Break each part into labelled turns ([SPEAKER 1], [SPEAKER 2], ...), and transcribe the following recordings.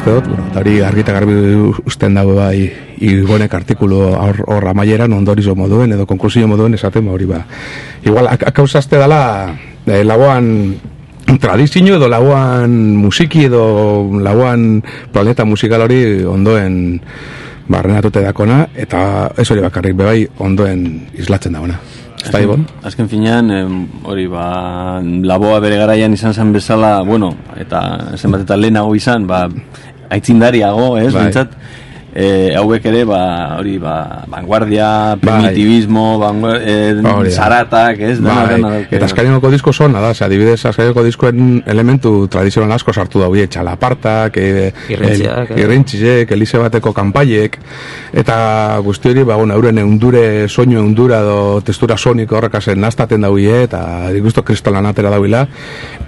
[SPEAKER 1] uste dut, bueno, hori argita garbi usten dago bai igonek artikulu hor amaieran ondorizo moduen edo konklusio moduen esaten ba, hori ba. Igual, akausazte dala eh, lagoan tradizio edo lagoan musiki edo lagoan planeta musikal hori ondoen barrenatute dakona eta ez hori bakarrik bebai ondoen islatzen dagoena.
[SPEAKER 2] Azken, bon? azken finean, hori ba, laboa bere garaian izan zen bezala, bueno, eta zenbat eta lehenago izan, ba, aitzindariago, ez, bai. bintzat, e, hauek ere, ba, hori, ba, vanguardia, bai. primitivismo, bai. zaratak, ez,
[SPEAKER 1] bai. dena, dena, Eta azkarinoko disko son, nada, ose, adibidez, azkarinoko diskoen elementu tradizional asko sartu da, bie, txalapartak, e, irrintziak, elize bateko kanpaiek, eta guzti hori, ba, bueno, euren eundure, soinu eundura, do, testura soniko horrekasen naztaten dauie, eta digusto kristalan atera dauila,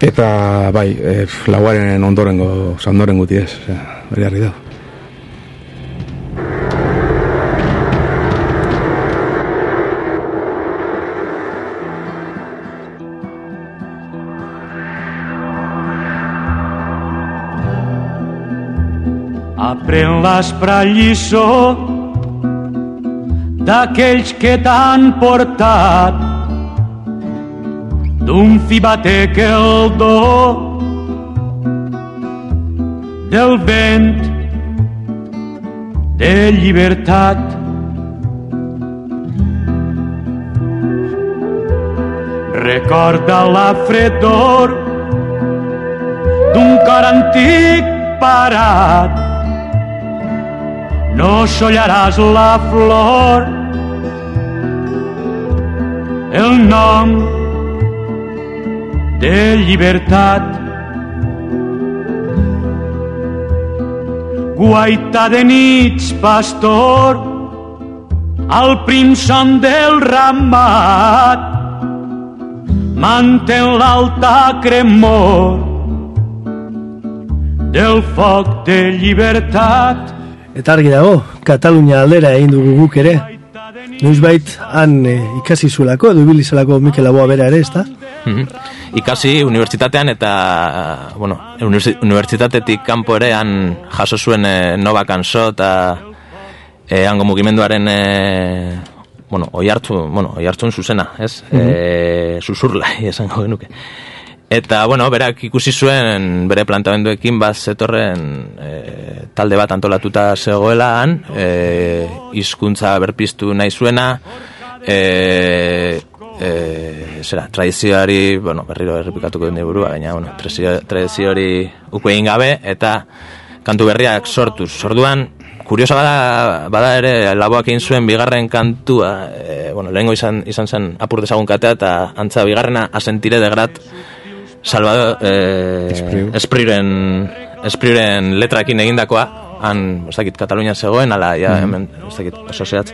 [SPEAKER 1] eta, bai, e, lauaren ondorengo, zandoren guti ez, hori harri da.
[SPEAKER 3] Apren-les per lliçó d'aquells que t'han portat d'un fi batec el do del vent de llibertat. Recorda la fredor d'un cor antic parat no sollaràs la flor. El nom de llibertat. Guaita de nits pastor al prim son del ramat. Mantén l'alta cremor del foc de llibertat
[SPEAKER 4] Eta argi dago, Katalunia aldera egin dugu guk ere. Noizbait han e, ikasi zuelako, edo ibilizalako Mikel Aboa bera ere, ezta?
[SPEAKER 2] Mhm. Ikasi unibertsitatean eta, bueno, unibertsitatetik kanpo ere han jaso zuen e, Nova Kanso eta e, hango mugimenduaren e, bueno, oi hartu, bueno, oi hartu zuzena, ez? Mm -hmm. e, susurla, esango genuke. Eta, bueno, berak ikusi zuen bere plantamenduekin bat zetorren e, talde bat antolatuta zegoela han, e, izkuntza berpiztu nahi zuena, e, e, zera, tradizioari, bueno, berriro errepikatuko den burua, baina, bueno, tradizioari uko egin gabe, eta kantu berriak sortuz. Sorduan, kuriosa bada, bada ere, laboak egin zuen bigarren kantua, e, bueno, lehengo izan, izan zen apur dezagun katea, eta antza bigarrena asentire de grat, Salvador eh, Espriren Espriren letrakin egindakoa. Han, dakit, Katalunia zegoen ala, ja, mm hemen, dakit, oso zehatz.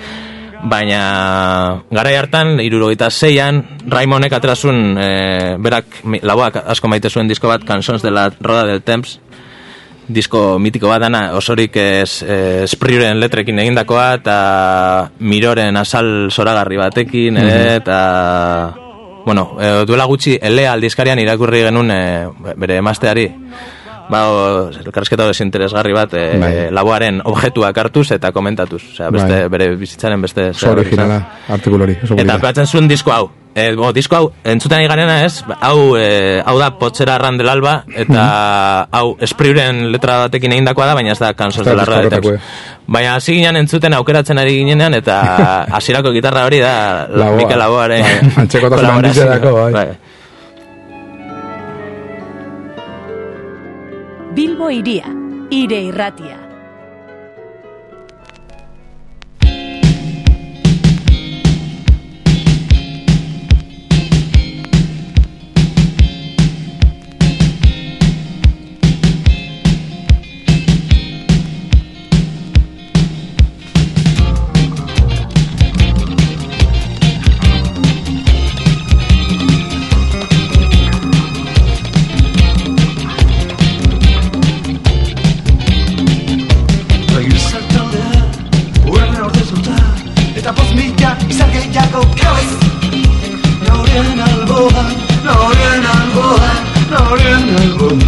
[SPEAKER 2] Baina garai hartan, irurogeita zeian Raimonek atrazun eh, berak, laboak asko maite zuen disko bat Cançons de la Roda del Temps. Disko mitiko bat dana osorik ez eh, Espriren letrekin egindakoa eta miroren asal zoragarri batekin mm eta bueno, e, duela gutxi elea aldizkarian irakurri genuen e, bere emasteari ba, elkarrezketa desinteresgarri bat e, bai. laboaren objetuak hartuz eta komentatuz, osea, beste, bai. bere bizitzaren beste
[SPEAKER 1] originala, artikulori
[SPEAKER 2] eta peatzen zuen disko hau E, bo, disko hau, entzuten garena ez, hau, e, hau da potxera arran del alba, eta hau espriuren letra batekin egindakoa da, baina ez da kansos
[SPEAKER 1] Ez da
[SPEAKER 2] de la
[SPEAKER 1] disko
[SPEAKER 2] radio.
[SPEAKER 1] horretakoa.
[SPEAKER 2] Baina hasi ginen entzuten aukeratzen ari ginenean, eta hasierako gitarra hori da
[SPEAKER 1] Laboa.
[SPEAKER 2] Mikel Laboaren
[SPEAKER 1] Bai,
[SPEAKER 2] kolaborazioa.
[SPEAKER 1] handitzeako, bai.
[SPEAKER 5] Bilbo iria, ire irratia.
[SPEAKER 6] Senhor.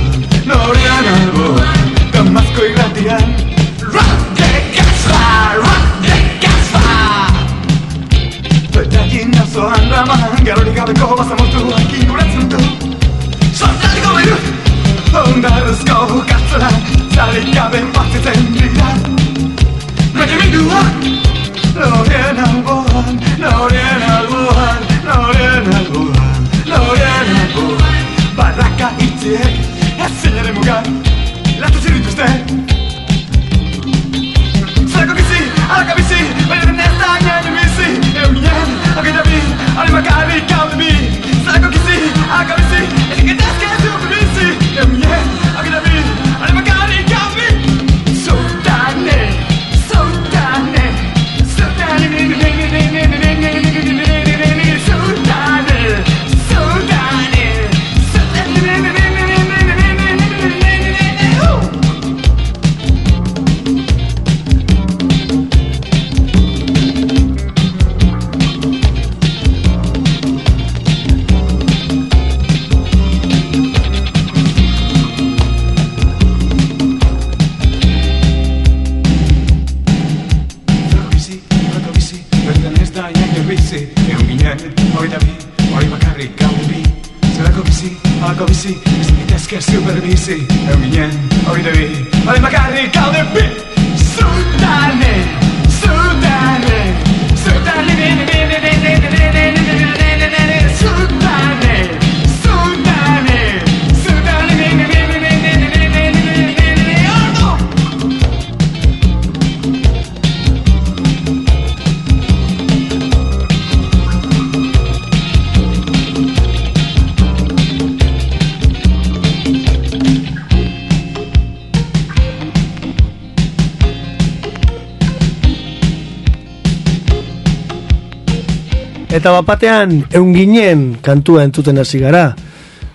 [SPEAKER 6] Eta
[SPEAKER 4] bapatean, eun ginen kantua entzuten hasi gara.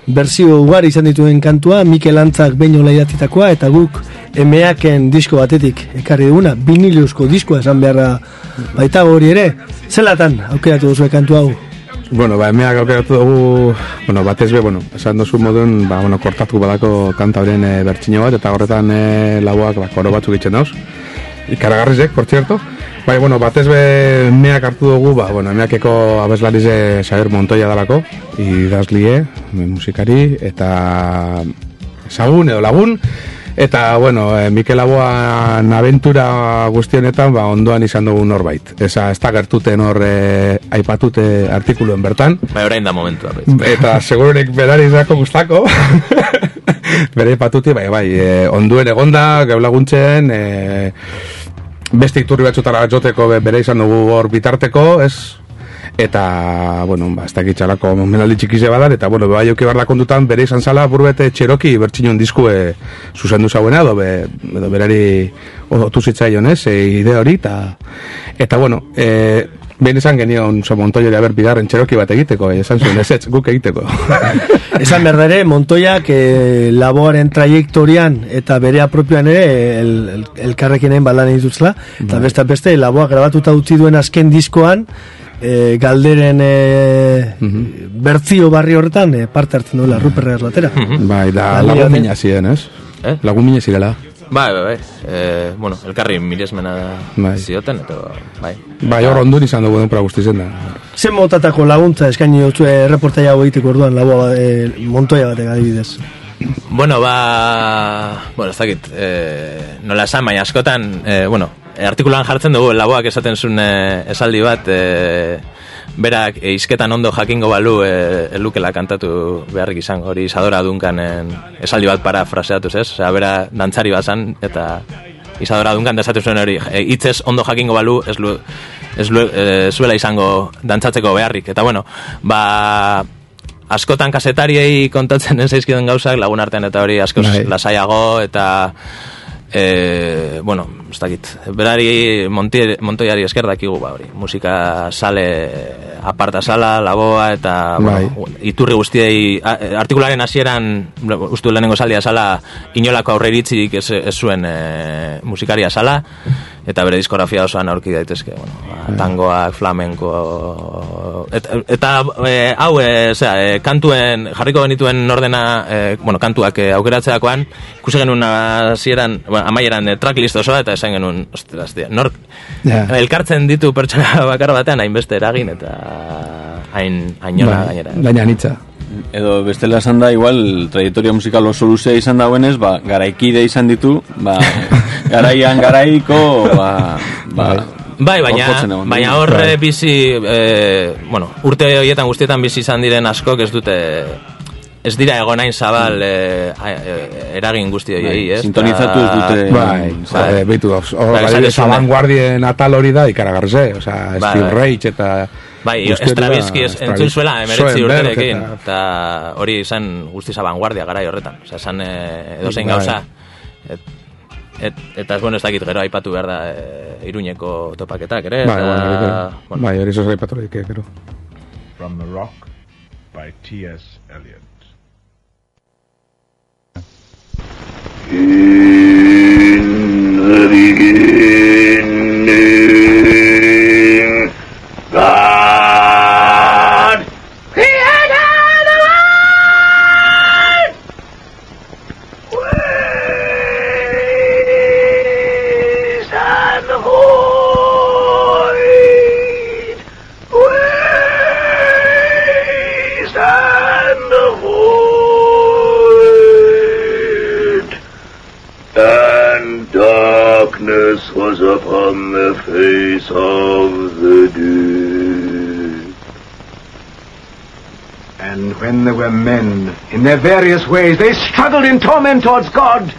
[SPEAKER 4] Berzio ugari izan dituen kantua, Mikel Antzak behin hola idatzitakoa, eta guk emeaken disko batetik ekarri duguna, viniliusko diskoa esan beharra baita hori ere. Zelatan aukeratu duzu kantu hau?
[SPEAKER 1] Bueno, ba, emeak aukeratu dugu, bueno, batez be, bueno, esan dozu modun, ba, bueno, kortatu badako kanta horien e, bertxino bat, eta horretan e, lauak, ba, koro batzuk itxen dauz. Ikaragarrizek, por cierto. Bai, bueno, batez be, emeak hartu dugu, ba, bueno, emeakeko abeslarize Xaber Montoya dalako, idazlie, musikari, eta ezagun edo lagun, Eta, bueno, e, Mikel Aboan aventura guztionetan, ba, ondoan izan dugu norbait. Eza, ez da gertuten hor e, aipatute artikuluen bertan.
[SPEAKER 2] Bai, orain da momentua. bai.
[SPEAKER 1] Eta segururik berari izako gustako. Bere aipatuti, bai, bai, e, onduen egonda, geu laguntzen, e, beste iturri batzutara joteko be- bere izan dugu hor bitarteko, ez? Eta, bueno, ba, ez dakit txalako menaldi txikize badan, eta, bueno, bai euki barla kondutan, bere izan zala burbete txeroki bertxinon diskue zuzendu zauena, edo, be, edo berari otu zitzaion, ez, e, ide hori, eta, eta, bueno, e, behin esan genion so Montoyori haber bigarren txeroki bat egiteko, e, esan zuen, ez, ez, guk egiteko.
[SPEAKER 4] Esan behar da ere, Montoyak eh, laboaren trajektorian eta bere apropioan ere el, el, elkarrekinen balan ditutzela, eta beste beste laboa grabatuta utzi duen azken diskoan, eh, galderen eh, bertzio barri horretan eh, parte hartzen duela Ruper Erlatera.
[SPEAKER 1] bai, da
[SPEAKER 4] Bai,
[SPEAKER 1] lagun
[SPEAKER 4] bai.
[SPEAKER 1] mina ziren, ez?
[SPEAKER 2] Eh?
[SPEAKER 1] Lagun mina zirela.
[SPEAKER 2] Bai, bai, bai. E, bueno, elkarri miresmena
[SPEAKER 1] Bai.
[SPEAKER 2] zioten, eta bai.
[SPEAKER 1] Bai, hor ondun izan dugu denpora guztizen da.
[SPEAKER 4] Zen motatako laguntza eskaini dutzu erreportaia hau egiteko orduan laboa e, montoia batek adibidez.
[SPEAKER 2] Bueno, ba... Bueno, ez dakit, e, nola esan, baina askotan, e, bueno, artikulan jartzen dugu, laboak esaten zuen e, esaldi bat, e, berak e, izketan ondo jakingo balu e, elukela kantatu beharrik izan, hori Isadora Duncanen esaldi bat para fraseatuz, ez? Osea, bera dantzari bazan, eta Isadora Duncan desatu zuen hori, e, hitzez ondo jakingo balu, ez, lu, ez lu, e, zuela izango dantzatzeko beharrik. Eta bueno, ba, askotan kasetariei kontatzen ez zaizkiden gauzak, lagun artean eta hori askoz
[SPEAKER 1] Bai.
[SPEAKER 2] lasaiago, eta e, bueno, ez dakit, berari monti, montoiari esker dakigu, ba, hori, musika sale aparta sala, laboa, eta
[SPEAKER 1] Bai.
[SPEAKER 2] bueno, iturri guztiei, artikularen hasieran ustu lehenengo saldia sala, inolako aurreiritzik ez, ez zuen e, musikaria sala, eta bere diskografia osoan aurki daitezke, bueno, ba, tangoak, flamenko, et, eta e, hau, e, zera, e, kantuen, jarriko genituen ordena, e, bueno, kantuak e, aukeratzeakoan, ikusi genuen hasieran, bueno, amaieran e, tracklist osoa, eta esan genuen, ostras, tia, nork,
[SPEAKER 1] Ja.
[SPEAKER 2] elkartzen ditu pertsona bakar batean, hainbeste eragin, eta hain, hainona
[SPEAKER 1] Bai,
[SPEAKER 2] gainera.
[SPEAKER 1] Daina nitza.
[SPEAKER 7] Edo bestela esan da, igual, trayectoria musikal oso luzea izan dauenez, ba, garaikide izan ditu, ba, garaian garaiko, ba, ba,
[SPEAKER 2] Bai, baina,
[SPEAKER 7] egon
[SPEAKER 2] baina
[SPEAKER 7] dira.
[SPEAKER 2] hor
[SPEAKER 1] Bai.
[SPEAKER 2] bizi, eh, bueno, urte horietan guztietan bizi izan diren askok ez dute, ez dira egonain zabal eh, eh, eragin guzti horiei, ez?
[SPEAKER 7] Sintonizatu ez dute.
[SPEAKER 1] Bai,
[SPEAKER 2] bai.
[SPEAKER 1] beitu,
[SPEAKER 2] Bai, esan
[SPEAKER 1] adibidez,
[SPEAKER 2] duzune.
[SPEAKER 1] abanguardien atal hori da ikaragarze, o sea,
[SPEAKER 2] Bai,
[SPEAKER 1] Steve
[SPEAKER 2] bai.
[SPEAKER 1] Rage eta...
[SPEAKER 2] Bai,
[SPEAKER 1] hori
[SPEAKER 2] Stravinsky ez- entzun zuela emeretzi urterekin,
[SPEAKER 1] eta-
[SPEAKER 2] hori izan guztiz abanguardia garai horretan. Osa, esan eh, edozein
[SPEAKER 1] Bai.
[SPEAKER 2] gauza. Et, et, eta ez bueno, ez dakit gero aipatu behar da eh, iruñeko topaketak ere.
[SPEAKER 1] Bai, bueno, hori-
[SPEAKER 2] bueno,
[SPEAKER 1] bai, hori zoz gaipatu hori, gero.
[SPEAKER 8] From the Rock by T.S. Eliot.
[SPEAKER 9] إن when there were men, in their various ways, they struggled in torment towards God.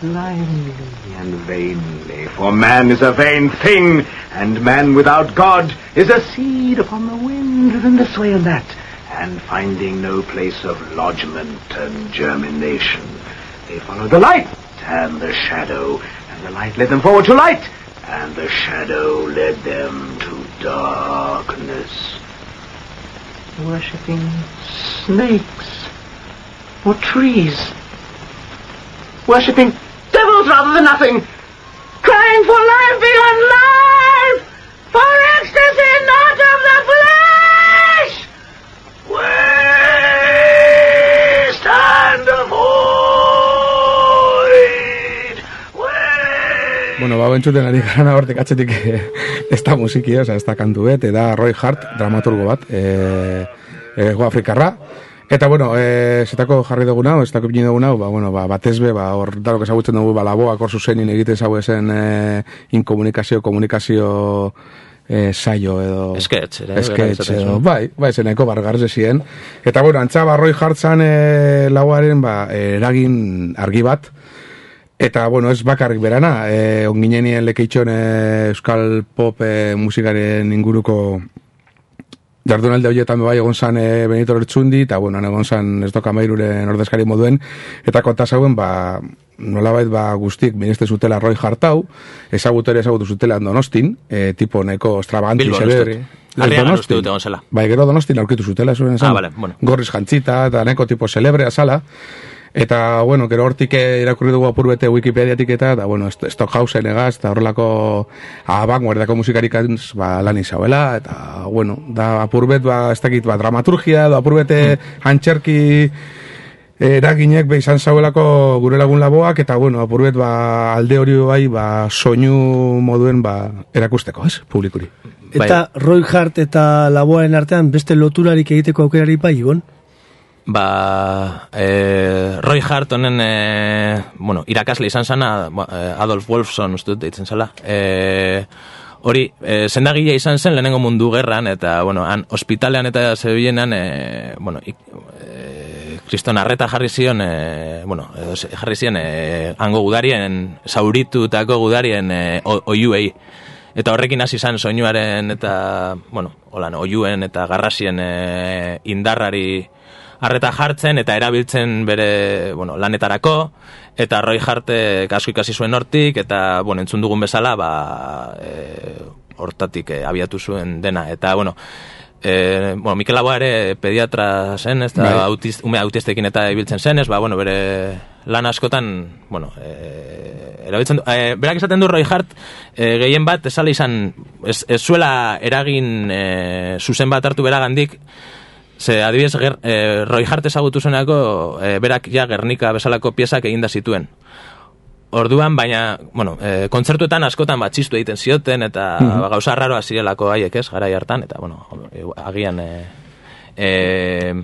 [SPEAKER 9] Blindly and vainly, for man is a vain thing, and man without God is a seed upon the wind driven this way and that, and finding no place of lodgment and germination. They followed the light and the shadow, and the light led them forward to light, and the shadow led them to darkness worshipping snakes or trees, worshipping devils rather than nothing, crying for life beyond life, for ecstasy not of the
[SPEAKER 1] Bueno, ba, bentsuten ari gara hortik atzetik eh, ez da musiki, oza, ez da kantu bet, eta Roy Hart, dramaturgo bat, e, ego afrikarra. Eta, bueno, e, zetako jarri dugu nau, ez dako ipini dugu nau, ba, bueno, ba, batez be, ba, hor darok ezagutzen dugu, ba, laboak hor zuzenin egiten zau esen e, inkomunikazio, komunikazio e, saio edo...
[SPEAKER 2] Sketch, ere, esaten
[SPEAKER 1] edo, bai, bai, zeneko bargarze ziren. Eta, bueno, antza, ba, Roy Hart zan e, lauaren, ba, eragin argi bat, Eta, bueno, ez bakarrik berana, e, onginenien lekeitxon e, euskal pop e, musikaren inguruko jardunalde horietan bai egon zan e, Benito Lertxundi, eta, bueno, egon zan ez doka mairuren ordezkari moduen, eta konta zauen, ba, nolabait ba guztik ministe zutela Roy Hartau, ezagutu ere ezagutu zutela Donostin, e, tipo neko extravaganti
[SPEAKER 2] Bilbon,
[SPEAKER 1] celebre.
[SPEAKER 2] uste dut. Harriagan uste dut egon zela.
[SPEAKER 1] Bai, gero Donostin aurkitu zutela, zuen esan.
[SPEAKER 2] Ah, vale, bueno.
[SPEAKER 1] Gorriz jantzita, eta neko tipo celebrea sala. Eta, bueno, gero hortik irakurri dugu apur bete Wikipediatik eta, eta, bueno, St- Stockhausen egaz, eta horrelako abanguardako musikarik ba, lan izauela, eta, bueno, da apur bet, ba, ez dakit, ba, dramaturgia, edo apur bete antxerki eraginek be izan zauelako gure lagun laboak eta bueno, apurbet ba, alde hori bai ba, soinu moduen ba, erakusteko, ez, publikuri.
[SPEAKER 4] Eta Roy Hart eta laboaren artean beste loturarik egiteko aukerari bai, Ibon?
[SPEAKER 2] Ba, e, Roy Hart honen, e, bueno, irakasle izan zana, ba, e, Adolf Wolfson, uste dut, ditzen zela. E, hori, e, zendagile izan zen lehenengo mundu gerran, eta, bueno, han, ospitalean eta zebilenan, e, bueno, ik, kriston arreta jarri zion, e, bueno, jarri zion, e, hango gudarien, zauritutako gudarien e, oiuei. Eta horrekin hasi izan soinuaren eta, bueno, holan, oiuen eta garrasien e, indarrari arreta jartzen eta erabiltzen bere, bueno, lanetarako, eta Roy Hartek asko ikasi zuen hortik, eta, bueno, entzun dugun bezala, ba, e, hortatik e, abiatu zuen dena. Eta, bueno, e, bueno, Mikel Laboa ere pediatra zen, ez da,
[SPEAKER 1] Bai.
[SPEAKER 2] autiz, ume autistekin eta ibiltzen zen, ez, ba, bueno, bere lan askotan, bueno, e, erabiltzen du, e, berak esaten du Roy Hart, e, gehien bat, esala izan, ez, ez zuela eragin e, zuzen bat hartu beragandik, Ze, adibidez, ger, e, Roy Hart ezagutu zuenako, e, berak ja Gernika bezalako piezak eginda zituen. Orduan, baina, bueno, e, kontzertuetan askotan batxistu egiten zioten, eta
[SPEAKER 1] Mhm.
[SPEAKER 2] ba, gauza raroa zirelako haiek ez, garai hartan, eta, bueno, agian... E, e,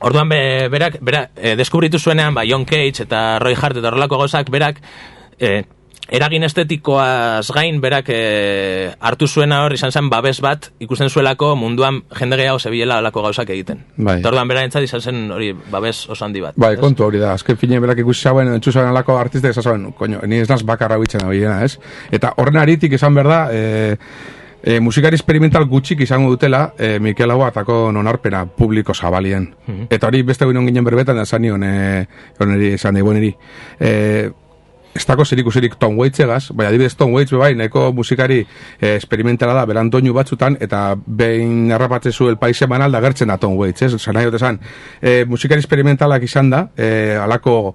[SPEAKER 2] orduan, be, berak, berak e, deskubritu zuenean, ba, John Cage eta Roy Hart eta horrelako gauzak, berak, e, eragin estetikoaz gain berak e, hartu zuena hor izan zen babes bat ikusten zuelako munduan jende gehiago zebilela olako gauzak egiten.
[SPEAKER 1] Bai.
[SPEAKER 2] Eta orduan bera izan zen hori babes oso handi bat.
[SPEAKER 1] Bai,
[SPEAKER 2] ez?
[SPEAKER 1] kontu hori da, azken fine berak ikusi zauen, entzu alako artistek esan zauen, koño, ni ez naz bakarra bitzen hori ez? Eta horren aritik esan behar da, e, e, musikari experimental gutxik izango dutela, e, Mikel Laboa atako nonarpena publiko zabalien.
[SPEAKER 2] Mhm.
[SPEAKER 1] Eta hori beste guen ginen berbetan, esan nion, e, oneri, esan nion. E, ez dako zer ikusirik Tom Waits egaz, bai, adibidez Tom Waits, bai, nahiko musikari eh, experimentala da, beran doinu batzutan, eta behin errapatzezu el país semanal da gertzen da Tom Waits, ez? Zan nahi dut esan, eh, musikari experimentalak izan da, eh, alako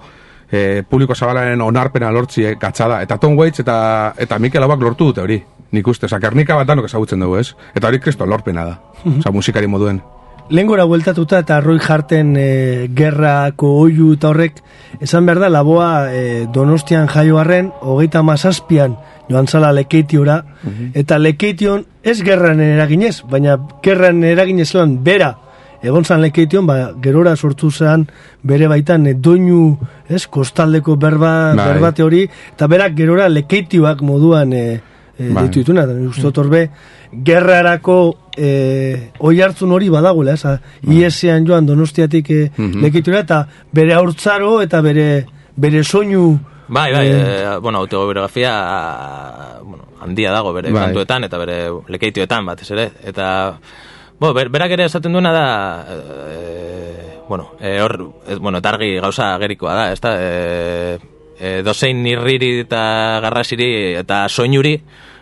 [SPEAKER 1] eh, publiko zabalaren onarpena lortzi eh, gatzada, eta Tom Waits eta, eta Mikel Abak lortu dute hori, nik uste, oza, Gernika bat danok ezagutzen dugu, ez? Eta hori kriston lorpena da, oza, musikari moduen.
[SPEAKER 4] Lengora bueltatuta eta Roy Harten e, gerrako oiu eta horrek esan behar da laboa e, donostian jaio arren hogeita mazazpian joan zala lekeitiora eta lekeition ez gerran eraginez baina gerran eraginez lan bera egon zan lekeition ba, gerora sortu zen bere baitan e, doinu ez, kostaldeko berba,
[SPEAKER 1] Bai.
[SPEAKER 4] berbate hori eta berak gerora lekeitioak moduan e, e,
[SPEAKER 1] Bai.
[SPEAKER 4] ditu dituna, uste dut hor be, gerrarako e, oi hartzun hori badagoela, ez, iesean joan donostiatik e,
[SPEAKER 1] Mhm.
[SPEAKER 4] lekitura, eta bere haurtzaro eta bere, bere soinu
[SPEAKER 2] Bai, bai,
[SPEAKER 4] Eh,
[SPEAKER 2] e, bueno, autobiografia bueno, handia dago bere
[SPEAKER 1] Bai.
[SPEAKER 2] kantuetan eta bere lekeitioetan batez ere. Eta, bo, ber, berak ere esaten duena da, e, bueno, e, hor, ez, bueno, eta argi gauza agerikoa da, ez da, e, e, dozein nirriri eta garrasiri eta soinuri,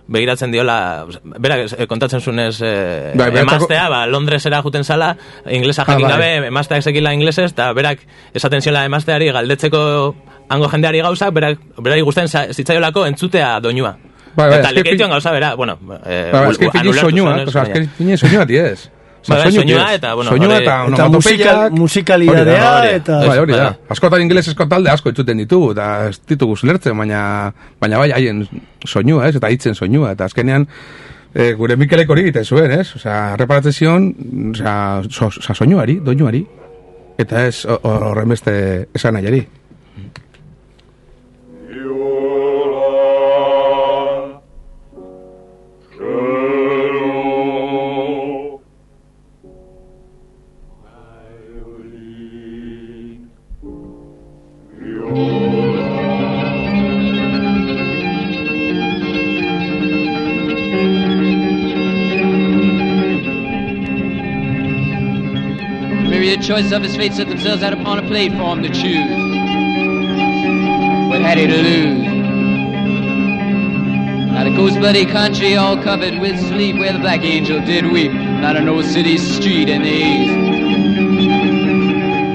[SPEAKER 2] begiratzen diola, berak eh, kontatzen zunez eh,
[SPEAKER 1] Bai,
[SPEAKER 2] emaztea, ba, Londresera juten zala, inglesa
[SPEAKER 1] Ah,
[SPEAKER 2] jakin
[SPEAKER 1] bai.
[SPEAKER 2] gabe, emazteak zekila inglesez, eta berak esaten ziola emazteari galdetzeko hango jendeari gauzak, berak, berari gusten za- zitzaiolako entzutea doinua.
[SPEAKER 1] Bai, bai,
[SPEAKER 2] eta lekeitioan
[SPEAKER 1] fin-
[SPEAKER 2] gauza bera, bueno, eh,
[SPEAKER 1] Ba, fine
[SPEAKER 2] anulertu
[SPEAKER 1] soinua,
[SPEAKER 2] zenez,
[SPEAKER 1] oza,
[SPEAKER 2] baina-
[SPEAKER 1] azken fine soinua
[SPEAKER 2] bai, soinua eta, bueno,
[SPEAKER 1] soinua
[SPEAKER 2] hori-
[SPEAKER 1] eta
[SPEAKER 2] Eta
[SPEAKER 1] onomatopeiak,
[SPEAKER 4] musikal- musikalidadea
[SPEAKER 1] hori da,
[SPEAKER 4] eta-
[SPEAKER 1] Bai, hori da.
[SPEAKER 2] Bai.
[SPEAKER 1] Askotan ingelesezko talde asko entzuten ditugu, eta ez ditugu zulertzen, baina, baina bai, haien soinua, ez, eta hitzen soinua, eta azkenean, e, gure Mikelek hori egiten zuen, ez? Osea, reparatzen zion, osea, so, osea, soinuari, doinuari, eta ez horren beste esan nahiari.
[SPEAKER 10] Maybe the choice of his fate set themselves out upon a plate for him to choose. What had he to lose? Not a ghost bloody country all covered with sleep where the black angel did weep. Not an old city street in the east.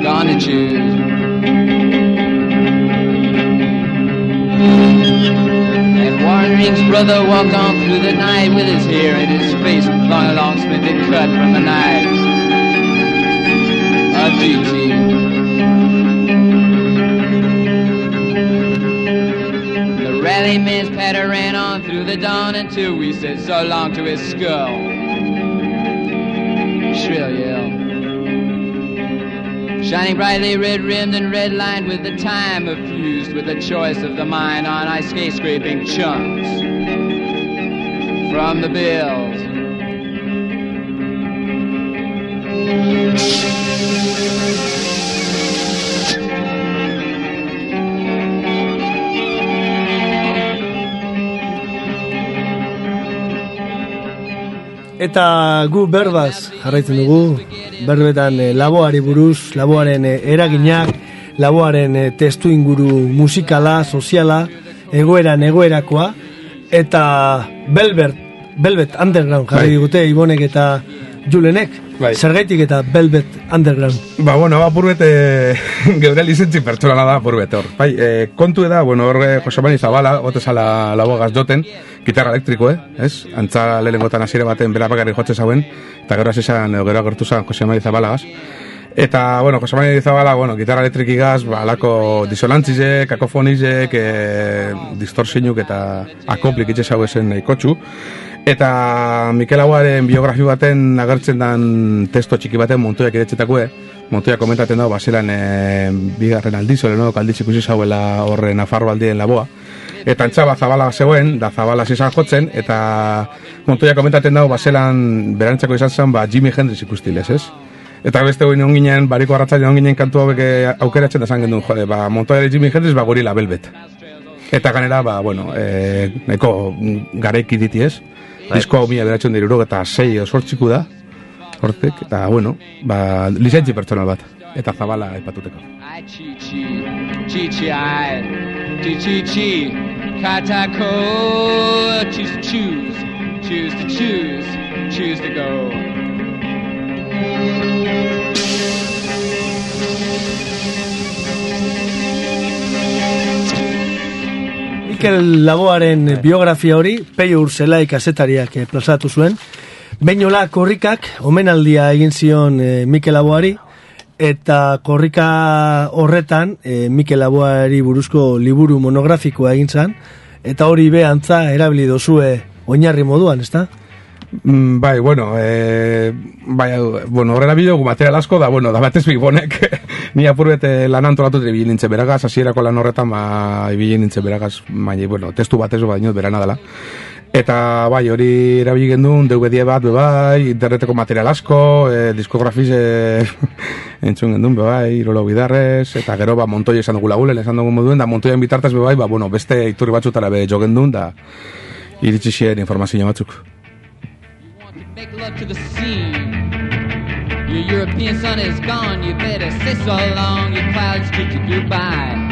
[SPEAKER 10] Gone to choose. And Warren brother walked on through the night with his hair in his face flung along splendid cut from a knife. The rally man's patter ran on through the dawn until we said so long to his skull. Shrill yell. Shining brightly red-rimmed and red-lined with the time effused with the choice of the mine on ice skate-scraping chunks from the bill.
[SPEAKER 4] Eta gu berbaz jarraitzen dugu, berbetan eh, laboari buruz, laboaren eh, eraginak, laboaren eh, testu inguru musikala, soziala, egoeran egoerakoa, eta Belbert, Velvet Underground jarri
[SPEAKER 1] Bai.
[SPEAKER 4] digute, Ibonek eta Julenek,
[SPEAKER 1] Bai.
[SPEAKER 4] zergaitik eta Velvet Underground.
[SPEAKER 1] Ba, bueno, apurbet, e, geure lizentzi pertsonala da apurbet hor. Bai, e, kontu da, bueno, horre Josemani Zabala, gote zala labogaz joten, gitarra elektriko, eh? ez? Antza lehenengotan hasiera baten bera bakarrik jotze zauen, eta gero edo gero agertu zan Josemani Zabalagaz. Eta, bueno, Josemani Zabala, bueno, gitarra elektrikigaz, ba, alako disonantzizek, kakofonizek, e, distorsinuk eta akoplik itxe zau esen ikotxu. Eta Mikel Aguaren biografi baten agertzen dan testo txiki baten montoiak iretzetakue, montoiak komentaten dago, baselan e, bigarren aldiz, ole no, aldiz ikusi zauela horre Nafarro aldien laboa. Eta antxaba zabala zegoen, da zabala zizan jotzen, eta montoiak komentaten dago, baselan berantzako izan zen, ba, Jimi Hendrix ikustilez, ez? Eta beste guen egon ginen, bariko arratzaile egon ginen kantu hauek eh, aukeratzen da zan gendun, jode, ba, montoiak Jimi Hendrix, ba, gorila belbet. Eta ganera, ba, bueno, e, nahiko garaiki diti ez. Disko hau mila beratzen diru eta sei osortziku da. Hortek, eta bueno, ba, lizentzi pertsonal bat. Eta zabala aipatuteko.
[SPEAKER 10] I chi chi, chi chi I, chi chi chi, katako, choose to choose, choose to choose, choose to go.
[SPEAKER 4] Mikel Laboaren biografia hori, Peio Urzelai kasetariak eh, plazatu zuen. Beinola korrikak, omenaldia egin zion eh, Mikel Laboari, eta korrika horretan eh, Mikel Laboari buruzko liburu monografikoa egin zan, eta hori be antza erabili dozue oinarri moduan, ezta?
[SPEAKER 1] Mm, bai, bueno, e, bai, bueno, horrela bideogu material asko da, bueno, da batez bibonek, ni apurbete lan antolatu ibili nintzen beragaz, hasierako lan horretan, ma, ibili nintzen beragaz, baina, bueno, testu batez, baina, berana dela. Eta, bai, hori erabili gendun, DVD bat, bai, interneteko material asko, e, diskografiz, e, entzun gendun, bai, irolo bidarrez, eta gero, ba, montoi esan dugu lagulen, esan dugu moduen, da montoien bitartez, bai, ba, bueno, beste iturri batzutara be jo gendun, da, iritsi xien informazio batzuk.
[SPEAKER 10] Make love to the scene. Your European sun is gone, you better say so long, your clouds kick you goodbye.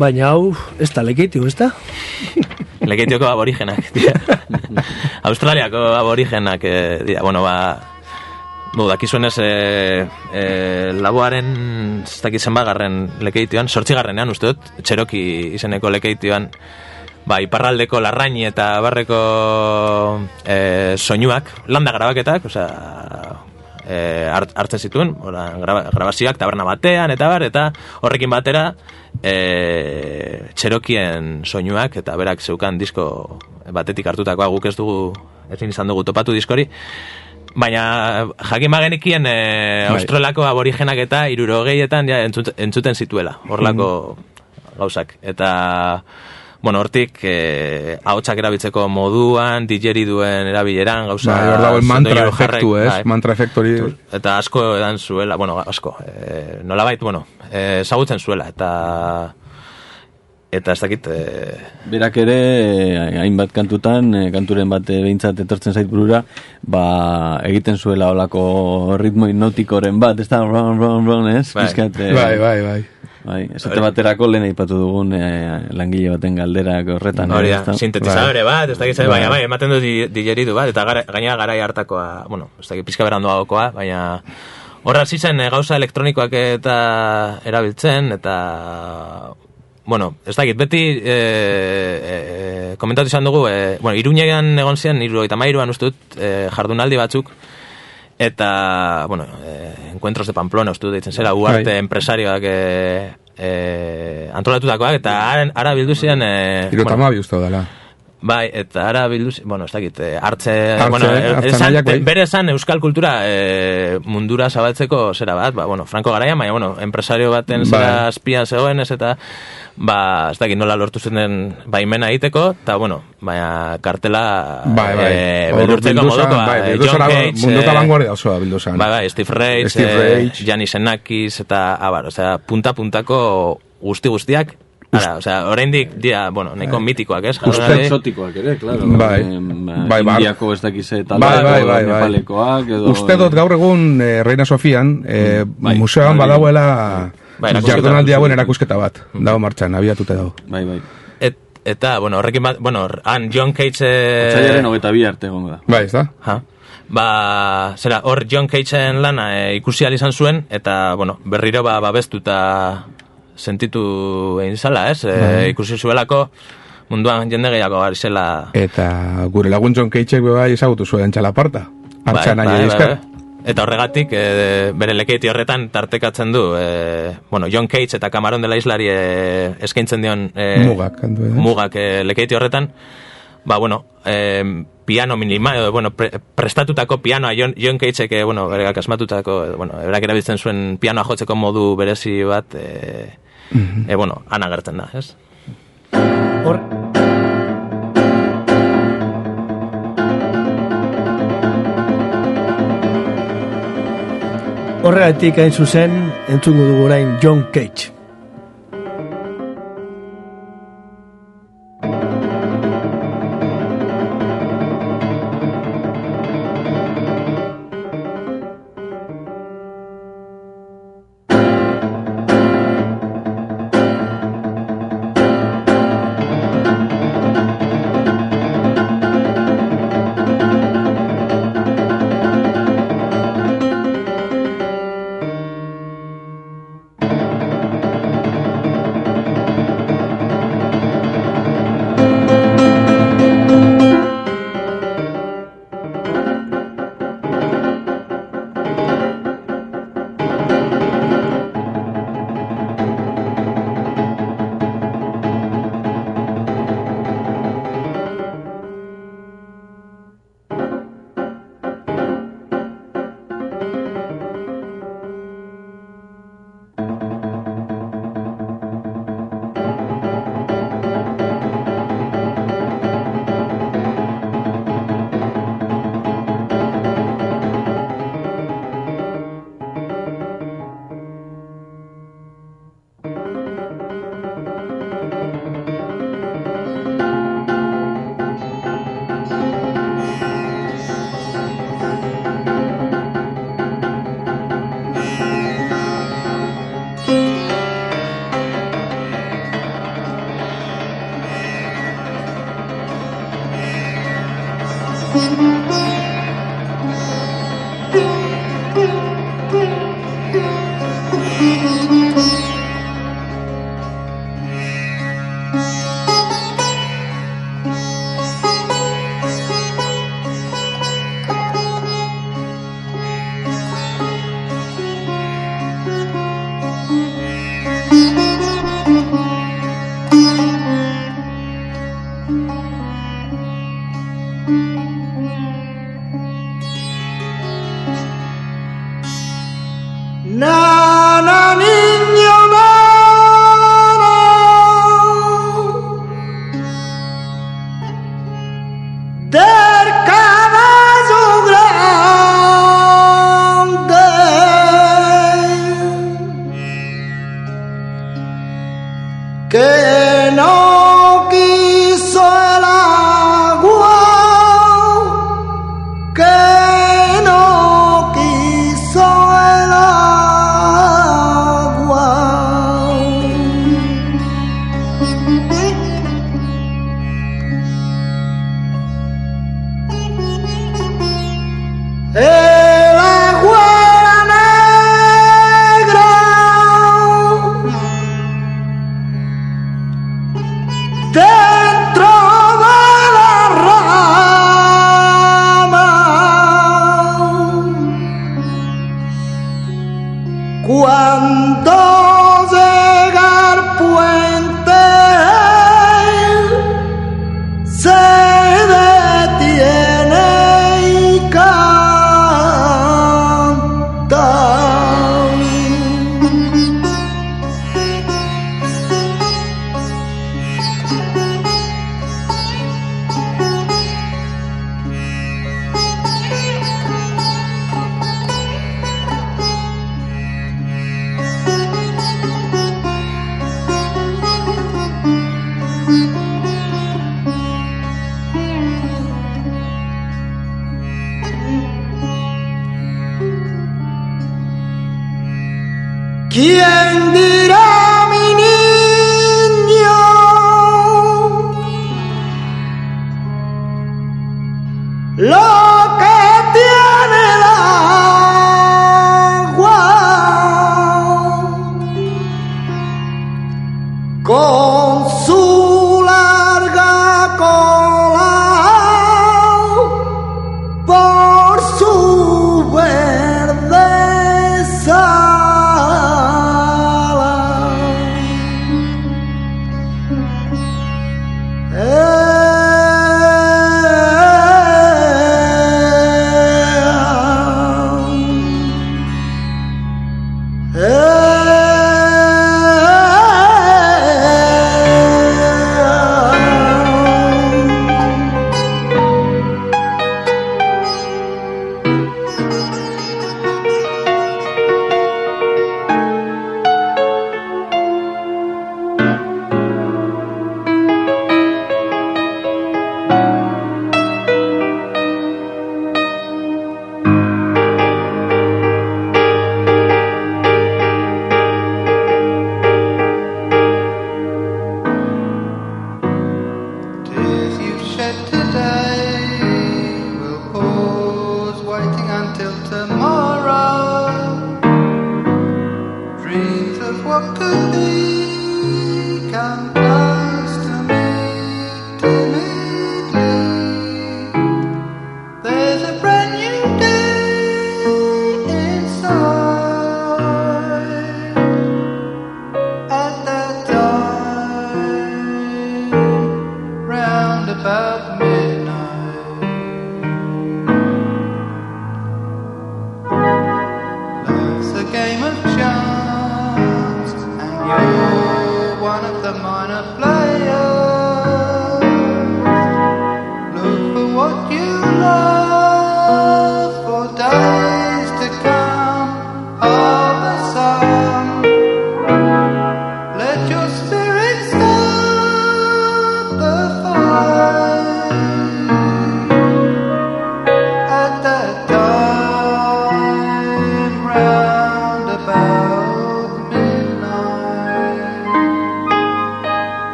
[SPEAKER 4] Baina hau, ez da lekeitiu, ez da?
[SPEAKER 2] Lekeitioko aborigenak, dira. Australiako aborigenak, eh, dira, bueno, ba, Bu, dakizuen ez, e, e, laboaren, ez dakit zenbagarren lekeitioan, sortzigarrenean, uste dut, txeroki izeneko lekeitioan, ba, iparraldeko larraini eta barreko e, soinuak, landa grabaketak, osea, e, hart- hartzen zituen, ora, graba, grabazioak taberna batean, eta bar, eta horrekin batera, e, txerokien soinuak, eta berak zeukan disko batetik hartutakoa guk ez dugu, ezin izan dugu topatu diskori, Baina jakin bagenikien e, australako aborigenak eta irurogeietan ja, entzut, entzuten zituela, horlako gauzak. Eta, bueno, hortik e, ahotsak erabiltzeko moduan, digeri duen erabileran, gauza...
[SPEAKER 1] Bai, hor dago el mantra efektu, ez?
[SPEAKER 2] bai.
[SPEAKER 1] Mantra efektu hori...
[SPEAKER 2] Eta asko edan zuela, bueno, asko, e, nolabait, bueno, e, ezagutzen zuela, eta... Eta ez dakit... E,
[SPEAKER 7] Berak ere, eh, hainbat kantutan, eh, kanturen bat eh, behintzat etortzen zait burura, ba, egiten zuela olako ritmo hipnotikoren bat, ez da, ron, ron, ron, ez?
[SPEAKER 2] Bai.
[SPEAKER 7] Pizkat, eh,
[SPEAKER 1] Bai, bai, bai.
[SPEAKER 7] Bai, esate baterako lehen aipatu dugun eh, langile baten galderak horretan.
[SPEAKER 2] Hori
[SPEAKER 7] eh,
[SPEAKER 2] da, sintetizadore bat, ez dakit zer,
[SPEAKER 7] Bai.
[SPEAKER 2] baina bai, ematen du di- digeridu bat, eta gara, gaina garai hartakoa, bueno, ez dakit pizka beranduagokoa, baina horra hasi zen eh, gauza elektronikoak eta erabiltzen, eta bueno, ez dakit, beti e, e, komentatu izan dugu, e, bueno, iruñean egon zian, iru eta mairuan uste dut, e, jardunaldi batzuk, eta, bueno, e, encuentros de Pamplona uste dut deitzen zela, uarte
[SPEAKER 1] Bai.
[SPEAKER 2] empresarioak e, e, antolatutakoak, eta ara, ara bildu ziren... E,
[SPEAKER 1] Iruta
[SPEAKER 2] bueno,
[SPEAKER 1] amabi uste dela.
[SPEAKER 2] Bai, eta ara bildu, zi- bueno, ez dakit, eh, hartze,
[SPEAKER 1] Hartze,
[SPEAKER 2] bueno, eh, esan, bere esan euskal kultura eh, mundura zabaltzeko zera bat, ba, bueno, Franco Garaian, baina, bueno, empresario baten zera
[SPEAKER 1] Bai.
[SPEAKER 2] azpian zegoen ez eta, ba, ez dakit nola lortu zen baimena egiteko, eta, bueno, baina kartela
[SPEAKER 1] Bai, bai.
[SPEAKER 2] eh,
[SPEAKER 1] Hor
[SPEAKER 2] beldurtzeko
[SPEAKER 1] bildu zen,
[SPEAKER 2] modukoa,
[SPEAKER 1] bai,
[SPEAKER 2] John Cage,
[SPEAKER 1] munduko
[SPEAKER 2] eh,
[SPEAKER 1] vanguardia osoa bildu zen.
[SPEAKER 2] Bai, bai, Steve Rage,
[SPEAKER 1] Steve
[SPEAKER 2] eh,
[SPEAKER 1] Reich.
[SPEAKER 2] Janis Enakis, eta, abar, osea, punta-puntako guzti guztiak, Ara, osea, oraindik dia, bueno, nahiko mitikoak, ez?
[SPEAKER 7] Uste
[SPEAKER 2] Jardunaldi-
[SPEAKER 7] exotikoak ere, claro.
[SPEAKER 1] Bai.
[SPEAKER 7] Em,
[SPEAKER 1] Bai, bai.
[SPEAKER 7] Indiako ez dakize
[SPEAKER 1] Bai, bai, bai, bai.
[SPEAKER 7] nepalekoak, edo...
[SPEAKER 1] Uste dut gaur egun eh, Reina Sofian eh,
[SPEAKER 7] bai,
[SPEAKER 1] museoan
[SPEAKER 7] bai.
[SPEAKER 1] badauela
[SPEAKER 2] Bai, erakusketa.
[SPEAKER 1] jardunaldi hauen erakusketa bat. Dago martxan, abiatuta dago.
[SPEAKER 7] Bai, bai.
[SPEAKER 2] Et, eta, bueno, horrekin bat, bueno, han John Cage... Eh,
[SPEAKER 7] Otsailaren hogeita bi arte egongo da.
[SPEAKER 1] Bai, ez da?
[SPEAKER 2] Ha. Ba, zera, hor John Cageen lana e, ikusi izan zuen, eta, bueno, berriro ba, babestuta sentitu egin zala, ez? E, ikusi zuelako munduan jende gehiago gari zela...
[SPEAKER 1] Eta gure lagun John Cageek bai ezagutu zuen txalaparta. Artxa
[SPEAKER 2] Bai, bai, bai, bai. Eta horregatik, e, bere lekeiti horretan tartekatzen du, e, bueno, John Cage eta Camarón de la Islari e, eskaintzen dion e,
[SPEAKER 1] Mugak, kantu edo.
[SPEAKER 2] mugak e, lekeiti horretan, ba, bueno, e, piano minima, edo, bueno, pre, prestatutako pianoa John, John Cage, e, bueno, berak asmatutako, edo, bueno, berak erabiltzen zuen pianoa jotzeko modu berezi bat, e, e, bueno, han agertzen da, ez?
[SPEAKER 4] Hor, Horregatik hain zuzen, entzungo dugu orain John Cage.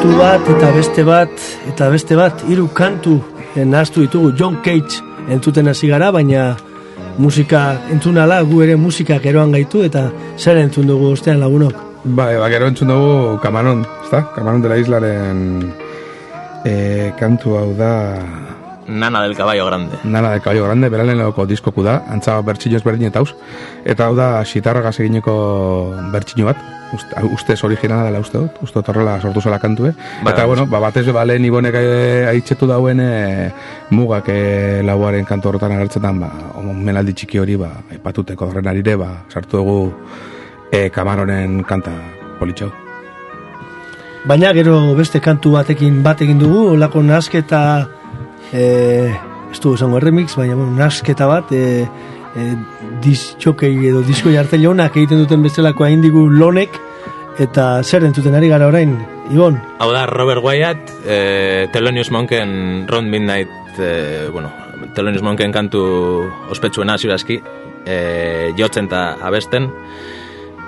[SPEAKER 4] Kantu bat, eta beste bat, eta beste bat, hiru kantu nahaztu ditugu John Cage entzuten hasi gara, baina musika entzunala, gu ere musika geroan gaitu, eta zer entzun dugu ostean lagunok?
[SPEAKER 1] Bai, ba, gero entzun dugu Kamanon, ezta? Kamanon de la Islaren e, kantu hau da
[SPEAKER 2] Nana del Caballo Grande.
[SPEAKER 1] Nana del Caballo Grande, beralen lehoko diskoku da, antza bertxino ezberdin eta hau da, xitarragaz egineko bertxino bat, uste, ustez originala dela uste dut, uste dut horrela sortu zela kantue.
[SPEAKER 2] Ba,
[SPEAKER 1] eta, bueno, ba, batez ba, lehen ibonek eh, aitzetu dauen eh, mugak eh, lauaren kantu horretan agertzetan, ba, menaldi txiki hori, ba, aipatuteko horren arire, ba, sartu dugu eh, kamaronen kanta politxau.
[SPEAKER 4] Baina gero beste kantu batekin bat egin dugu, olako nasketa, e, ez du esango remix, baina bueno, nasketa bat, e, e, disjokei edo disko jarte jonak egiten duten bestelakoa indigu lonek, eta zer entzuten ari gara orain, Ibon?
[SPEAKER 2] Hau da, Robert Wyatt, eh, Thelonious Monken, Round Midnight, eh, bueno, Thelonious Monken kantu ospetsuena ziurazki, eh, jotzen eta abesten,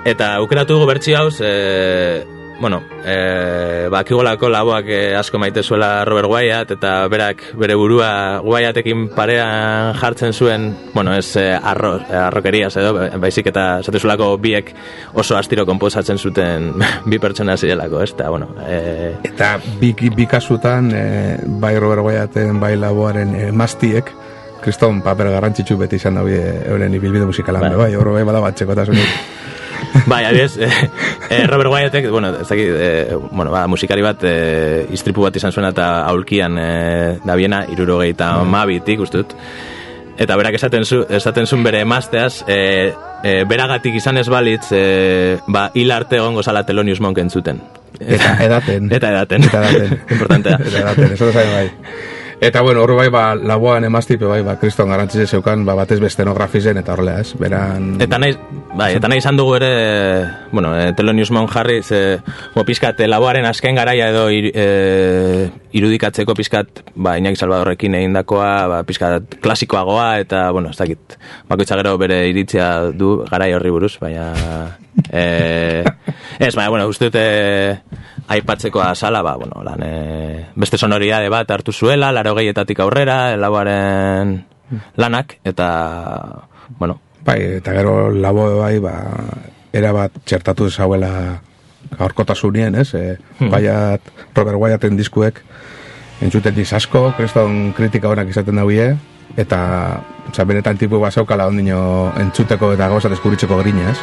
[SPEAKER 2] eta aukeratu dugu bertsi hauz, eh, bueno, e, bakigolako laboak e, asko maite zuela Robert Wyatt eta berak bere burua Wyattekin parean jartzen zuen, bueno, ez e, arro, arrokeriaz edo, baizik eta zatezulako biek oso astiro konposatzen zuten bi pertsona zirelako, ez? Eta, bueno, e...
[SPEAKER 1] Eta bi, bi kasutan, e, bai Robert Wyatten, bai laboaren e, maztiek, kriston paper garrantzitsu beti izan dabe euren ibilbide musikalan, bai, bai, horro bai bada batxeko eta
[SPEAKER 2] bai, adiez, eh, eh, Robert Wyattek, bueno, ez dakit, eh, bueno, ba, musikari bat, eh, istripu bat izan zuena eta aulkian eh, da biena, irurogei eta mm. mabitik, uste dut. Eta berak esaten, zu, esaten zuen bere emazteaz, eh, eh, beragatik izan ez balitz, eh, ba, hil arte egongo zala Telonius Monken zuten.
[SPEAKER 1] Eta edaten.
[SPEAKER 2] Eta edaten.
[SPEAKER 1] Eta edaten.
[SPEAKER 2] Importantea.
[SPEAKER 1] Eta edaten, eso lo sabe bai. Eta bueno, horro bai, ba, laboan emaztipe bai, ba, kriston garantzize zeukan, ba, batez bestenografizen eta horrela, ez, beran...
[SPEAKER 2] Eta nahi, bai, eta nahi izan dugu ere, bueno, e, Telonius Mon jarri, ze, bo, pizkat, e, laboaren azken garaia edo ir, e, irudikatzeko pizkat, ba, Iñaki Salvadorrekin egin dakoa, ba, pizkat, klasikoagoa, eta, bueno, ez dakit, bakoitza gero bere iritzia du garai horri buruz, baina... E, ez, baina, bueno, uste dute aipatzeko azala, ba, bueno, lan, e, beste sonoridade bat hartu zuela, laro gehietatik aurrera, laboaren lanak, eta, bueno.
[SPEAKER 1] Bai, eta gero labo bai, ba, era bat txertatu zauela gaurkotasunien, ez? E, hmm. Baiat, Robert Wyatten diskuek, entzuten asko, kreston kritika honak izaten dauie, eta, oza, benetan tipu bat zaukala ondino entzuteko eta gauza deskuritzeko grinez.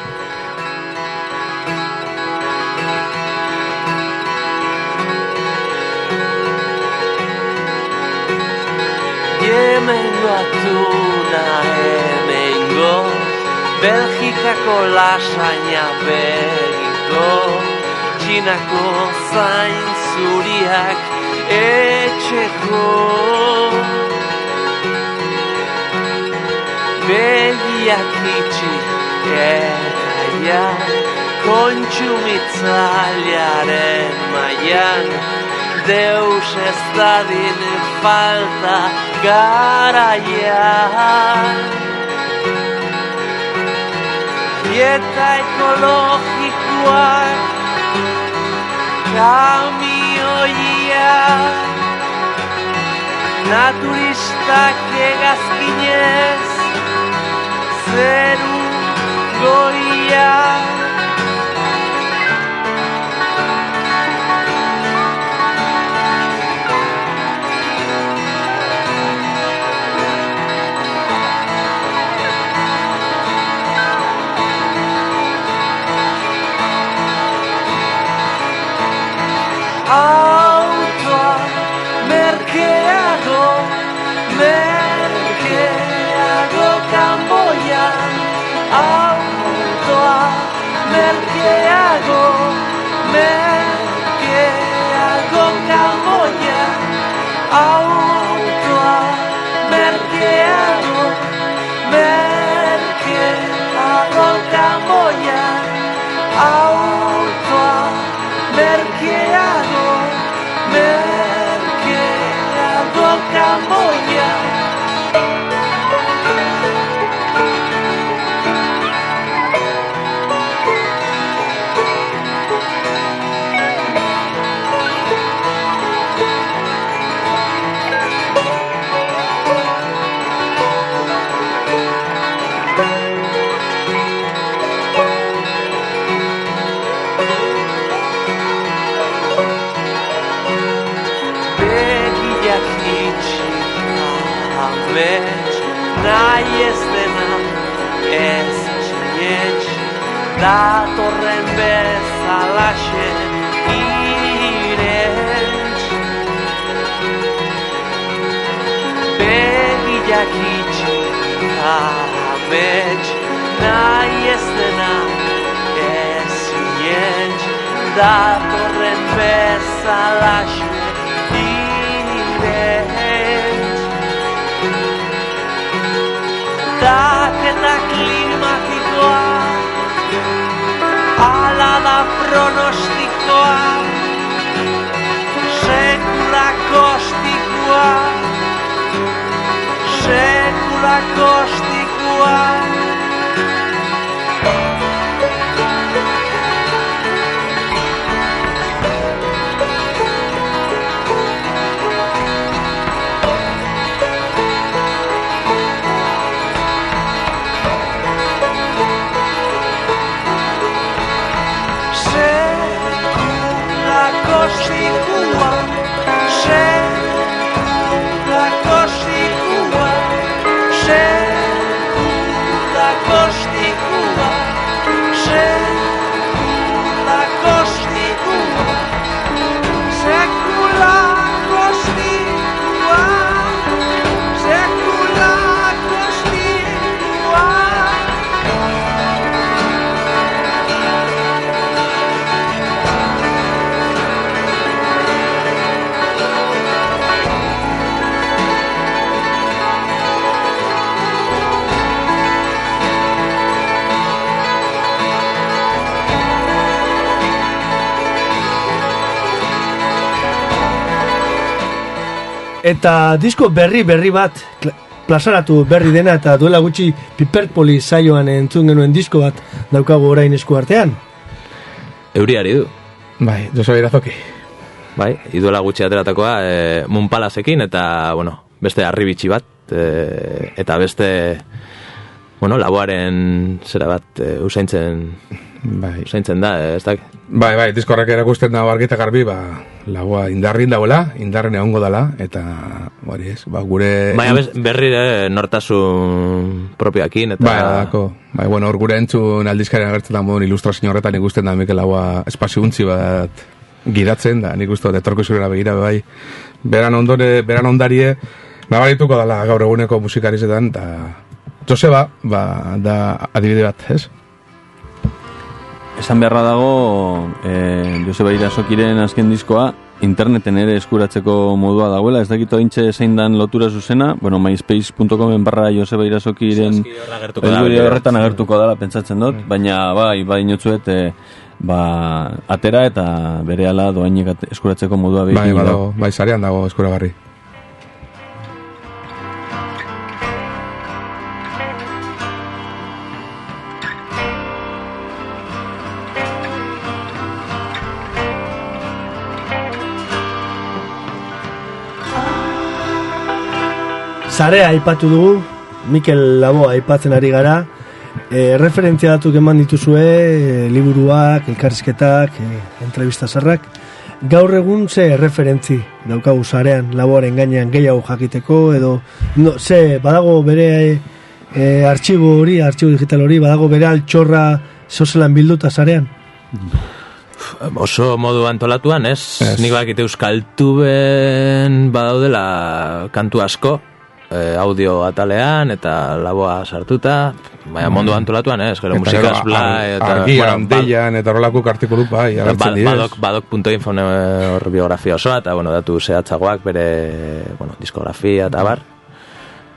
[SPEAKER 11] Belgikako lasaina begiko Txinako zain zuriak etxeko. Begiak itxi eta ja Kontsumitzailearen maian Deus ez dadin falta garaian dieta ekologikoa kamioia naturistak egazkinez zeru goia datorren bezalaxe irentx begiak itxi amets nahi ez dena ez sinetx datorren bezalaxe irentx Daketa klimatikoa Donostiako ostikua, Senda kostikua, Senda.
[SPEAKER 4] Eta disko berri berri bat plazaratu berri dena eta duela gutxi Piperpoli saioan entzun genuen disko bat daukagu orain esku artean.
[SPEAKER 2] Euriari du.
[SPEAKER 1] Bai, Joseba Irazoki.
[SPEAKER 2] Bai, iduela gutxi ateratakoa, e, munpalasekin eta, bueno, beste arribitxi bat, e, eta beste, bueno, laboaren zera bat, e, usaintzen,
[SPEAKER 1] bai.
[SPEAKER 2] usaintzen da, e, ez da,
[SPEAKER 1] Bai, bai, diskorrak erakusten dago argita garbi, ba, lagoa indarrin dagoela, indarren egongo dela, eta, hori ez, ba, gure...
[SPEAKER 2] Baina bez- berri ere nortasun propioakin, eta...
[SPEAKER 1] Bai, dako. Bai, bueno, hor gure entzun aldizkaren agertzen da modun ilustrazio horretan ikusten da Mikel Laua espazio bat gidatzen da, nik uste dut etorkizunera begira bai. Beran ondore, beran ondarie, nabarituko dala gaur eguneko musikarizetan, eta Joseba, ba, da adibide bat, ez?
[SPEAKER 7] Esan beharra dago, e, Joseba Irasokiren azken diskoa, interneten ere eskuratzeko modua dagoela, ez dakit ointxe zein dan lotura zuzena, bueno, myspace.comen barra Joseba Irasokiren horretan agertuko dala, pentsatzen dut, baina bai, bai inotzuet, e, ba, atera eta bere ala doainek at- eskuratzeko modua
[SPEAKER 1] Bai,
[SPEAKER 7] behin
[SPEAKER 1] badago, bai, sarean dago eskuragarri.
[SPEAKER 4] Zarea aipatu dugu, Mikel Labo aipatzen ari gara, e, referentzia datuk eman dituzue, e, liburuak, elkarrizketak, e, entrevista zarrak. Gaur egun ze referentzi daukagu zarean, laboaren gainean gehiago jakiteko, edo no, ze badago bere e, artxibo hori, artxibo digital hori, badago bere altxorra zozelan bilduta zarean?
[SPEAKER 2] Oso modu antolatuan, ez? Nik bakite euskaltuben badaudela kantu asko, eh, audio atalean eta laboa sartuta, baina mundu antolatuan, ez? Gero musikaz bla, eta...
[SPEAKER 1] Argian,
[SPEAKER 2] bueno, ba-
[SPEAKER 1] deian, eta horrelako kartikulu, bai,
[SPEAKER 2] Ba-
[SPEAKER 1] agertzen direz.
[SPEAKER 2] badok, badok.info hor biografia osoa, eta, bueno, datu zehatzagoak bere, bueno, diskografia eta bar.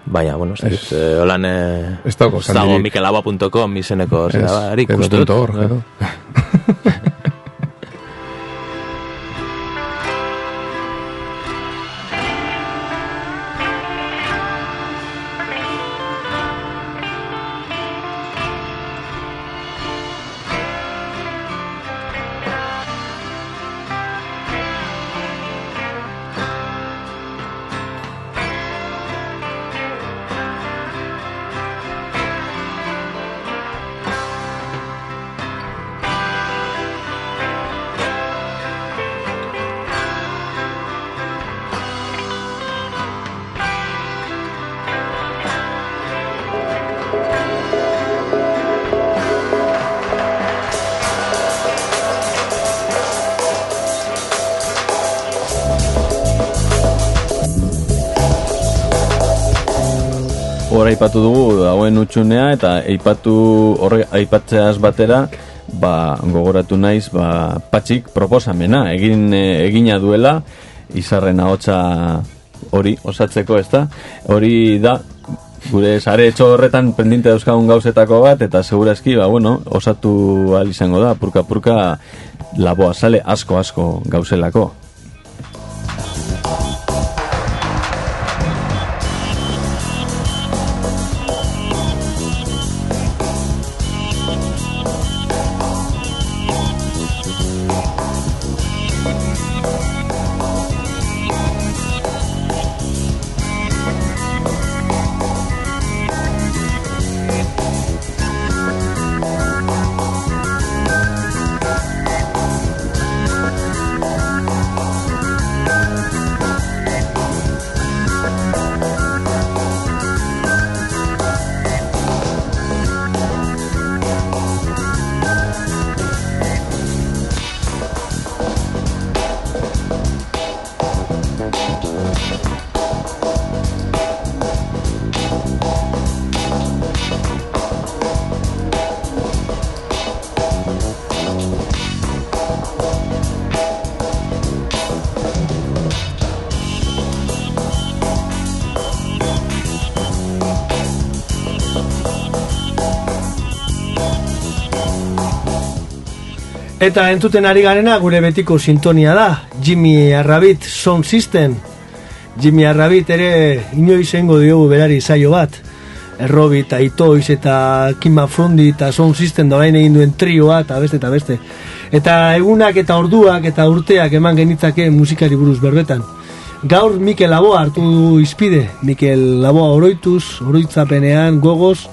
[SPEAKER 2] Baina, bueno, ez dakit, eh, holan... eh,
[SPEAKER 1] Ez dago,
[SPEAKER 2] ez mikelaba.com izeneko
[SPEAKER 1] Ez,
[SPEAKER 2] zera barik,
[SPEAKER 1] org, edo.
[SPEAKER 7] aipatu dugu dagoen utxunea eta aipatu horre aipatzeaz batera ba, gogoratu naiz ba, patxik proposamena egin e, egina duela izarren ahotsa hori osatzeko ez da hori da gure sare etxo horretan pendinte dauzkagun gauzetako bat eta segurazki ba, bueno, osatu al izango da purka purka laboa sale asko asko gauzelako
[SPEAKER 4] Eta entuten ari garena gure betiko sintonia da Jimmy Arrabit Sound System. Jimmy Arrabit ere inoiz engo diogu berari saio bat. Errobit, Aitoiz eta Kima Frondi eta Sound System da egin duen trioa eta beste eta beste. Eta egunak eta orduak eta urteak eman genitzake musikari buruz berbetan. Gaur Mikel Laboa hartu du izpide Mikel Laboa oroituz, oroitzapenean, gogoz.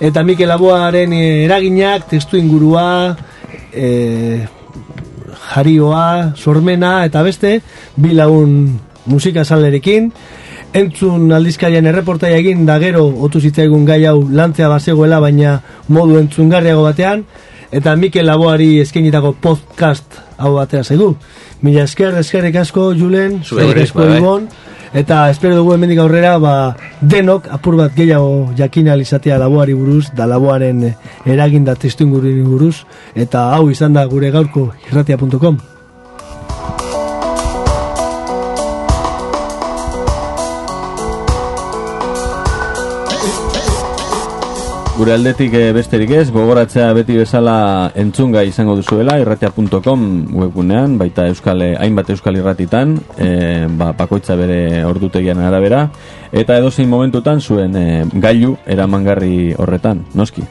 [SPEAKER 4] Eta Mikel Laboaren eraginak, testu ingurua, e, jarioa, sormena eta beste bi lagun musika salerekin entzun aldizkarian erreportaia egin da gero otu zitzaigun gai hau lantzea bazegoela baina modu entzungarriago batean. Eta Mikel Laboari eskenitako podcast hau batera zaigu. Mila esker, eskerrik asko Julen, eskerrik asko Ibon Eta espero dugu hemendik aurrera ba, denok apur bat gehiago jakin alizatea laboari buruz, da laboaren eraginda testu buruz, eta hau izan da gure gaurko irratia.com.
[SPEAKER 7] Gure aldetik e, besterik ez, gogoratzea beti bezala entzunga izango duzuela, irratia.com webgunean, baita euskal, hainbat euskal irratitan, e, ba, pakoitza bere ordutegian arabera, eta edozein momentutan zuen e, gailu eramangarri horretan, noski.